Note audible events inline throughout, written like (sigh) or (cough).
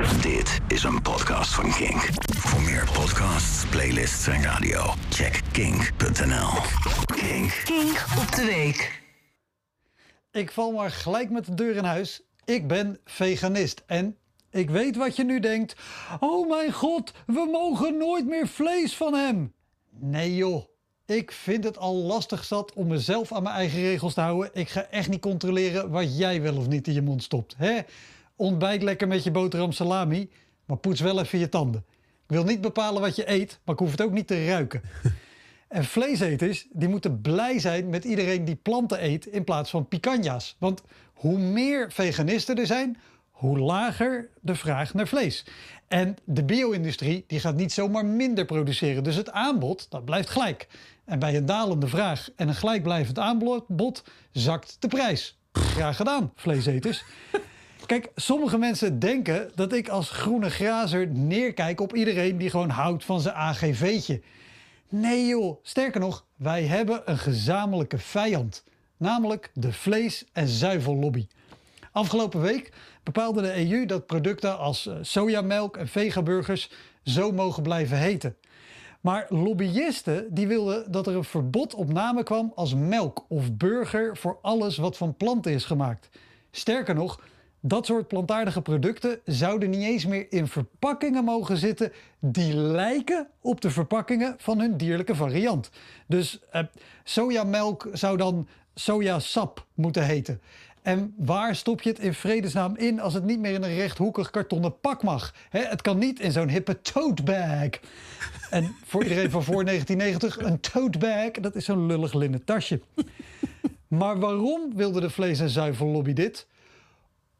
Dit is een podcast van Kink. Voor meer podcasts, playlists en radio, check kink.nl. Kink. Kink op de week. Ik val maar gelijk met de deur in huis. Ik ben veganist en ik weet wat je nu denkt. Oh mijn god, we mogen nooit meer vlees van hem. Nee joh, ik vind het al lastig zat om mezelf aan mijn eigen regels te houden. Ik ga echt niet controleren wat jij wel of niet in je mond stopt. Hè? Ontbijt lekker met je boterham salami, maar poets wel even je tanden. Ik wil niet bepalen wat je eet, maar ik hoef het ook niet te ruiken. (laughs) En vleeseters die moeten blij zijn met iedereen die planten eet in plaats van picanha's. Want hoe meer veganisten er zijn, hoe lager de vraag naar vlees. En de bio-industrie die gaat niet zomaar minder produceren. Dus het aanbod dat blijft gelijk. En bij een dalende vraag en een gelijkblijvend aanbod zakt de prijs. Graag gedaan, vleeseters. (laughs) Kijk, sommige mensen denken dat ik als groene grazer neerkijk op iedereen die gewoon houdt van zijn AGV'tje. Nee joh, sterker nog, wij hebben een gezamenlijke vijand. Namelijk de vlees- en zuivellobby. Afgelopen week bepaalde de EU dat producten als eh, sojamelk en vegaburgers zo mogen blijven heten. Maar lobbyisten die wilden dat er een verbod op namen kwam als melk of burger voor alles wat van planten is gemaakt. Sterker nog, dat soort plantaardige producten zouden niet eens meer in verpakkingen mogen zitten die lijken op de verpakkingen van hun dierlijke variant. Dus eh, sojamelk zou dan sojasap moeten heten. En waar stop je het in vredesnaam in als het niet meer in een rechthoekig kartonnen pak mag? het kan niet in zo'n hippe tote bag. En voor iedereen van voor (laughs) 1990, een tote bag, dat is zo'n lullig linnen tasje. Maar waarom wilde de vlees- en zuivellobby dit?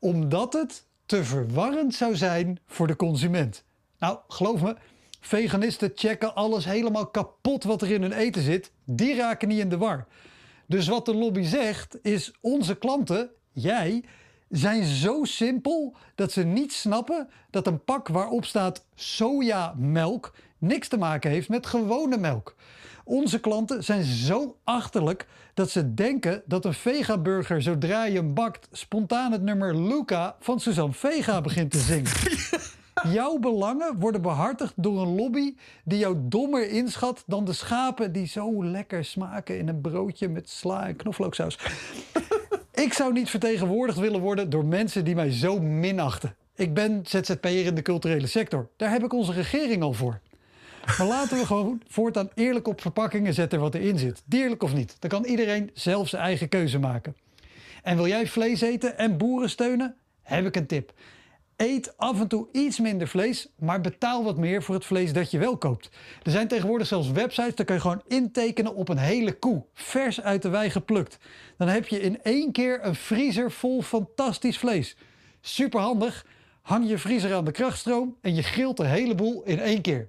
Omdat het te verwarrend zou zijn voor de consument. Nou, geloof me, veganisten checken alles helemaal kapot wat er in hun eten zit. Die raken niet in de war. Dus wat de lobby zegt is: onze klanten, jij, zijn zo simpel dat ze niet snappen dat een pak waarop staat sojamelk niks te maken heeft met gewone melk. Onze klanten zijn zo achterlijk dat ze denken dat een vegaburger zodra je hem bakt spontaan het nummer Luca van Suzanne Vega begint te zingen. (laughs) Jouw belangen worden behartigd door een lobby die jou dommer inschat dan de schapen die zo lekker smaken in een broodje met sla en knoflooksaus. (laughs) Ik zou niet vertegenwoordigd willen worden door mensen die mij zo minachten. Ik ben ZZP'er in de culturele sector. Daar heb ik onze regering al voor. Maar laten we gewoon voortaan eerlijk op verpakkingen zetten wat erin zit. Dierlijk of niet. Dan kan iedereen zelf zijn eigen keuze maken. En wil jij vlees eten en boeren steunen? Heb ik een tip. Eet af en toe iets minder vlees, maar betaal wat meer voor het vlees dat je wel koopt. Er zijn tegenwoordig zelfs websites, daar kun je gewoon intekenen op een hele koe. Vers uit de wei geplukt. Dan heb je in één keer een vriezer vol fantastisch vlees. Super handig. Hang je vriezer aan de krachtstroom en je grilt de hele boel in één keer.